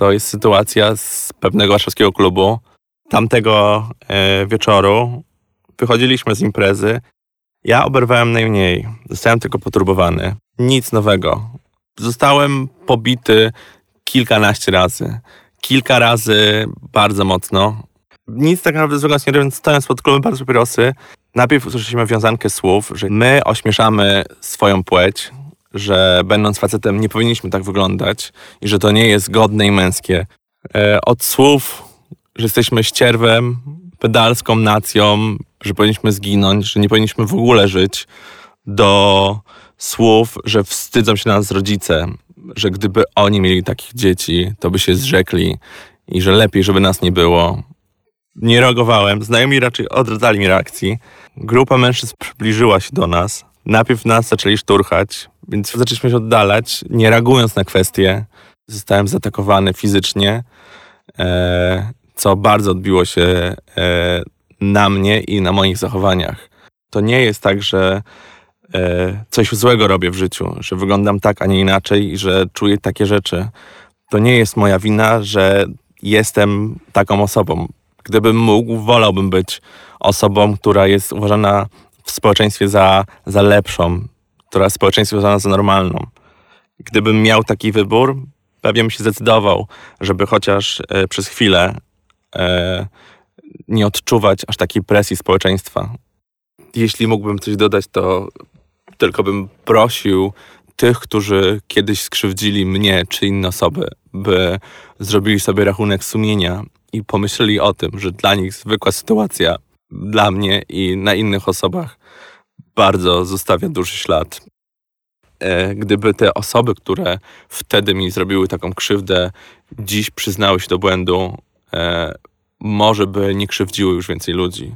To jest sytuacja z pewnego warszawskiego klubu. Tamtego e, wieczoru wychodziliśmy z imprezy. Ja oberwałem najmniej. Zostałem tylko poturbowany. Nic nowego. Zostałem pobity kilkanaście razy. Kilka razy bardzo mocno. Nic tak naprawdę złego nie robiąc, stojąc pod klubem bardzo papierosy, najpierw usłyszeliśmy wiązankę słów, że my ośmieszamy swoją płeć, że będąc facetem nie powinniśmy tak wyglądać i że to nie jest godne i męskie. E, od słów, że jesteśmy ścierwem, pedalską nacją, że powinniśmy zginąć, że nie powinniśmy w ogóle żyć, do słów, że wstydzą się nas rodzice, że gdyby oni mieli takich dzieci, to by się zrzekli i że lepiej, żeby nas nie było. Nie reagowałem, znajomi raczej odradzali mi reakcji. Grupa mężczyzn przybliżyła się do nas. Najpierw nas zaczęli szturchać, więc zaczęliśmy się oddalać, nie reagując na kwestie. Zostałem zaatakowany fizycznie, e, co bardzo odbiło się e, na mnie i na moich zachowaniach. To nie jest tak, że e, coś złego robię w życiu, że wyglądam tak, a nie inaczej i że czuję takie rzeczy. To nie jest moja wina, że jestem taką osobą. Gdybym mógł, wolałbym być osobą, która jest uważana w społeczeństwie za, za lepszą, która w społeczeństwie uważana za normalną. Gdybym miał taki wybór, pewnie bym się zdecydował, żeby chociaż e, przez chwilę e, nie odczuwać aż takiej presji społeczeństwa. Jeśli mógłbym coś dodać, to tylko bym prosił tych, którzy kiedyś skrzywdzili mnie czy inne osoby, by zrobili sobie rachunek sumienia i pomyśleli o tym, że dla nich zwykła sytuacja, dla mnie i na innych osobach bardzo zostawia duży ślad. E, gdyby te osoby, które wtedy mi zrobiły taką krzywdę, dziś przyznały się do błędu, e, może by nie krzywdziły już więcej ludzi.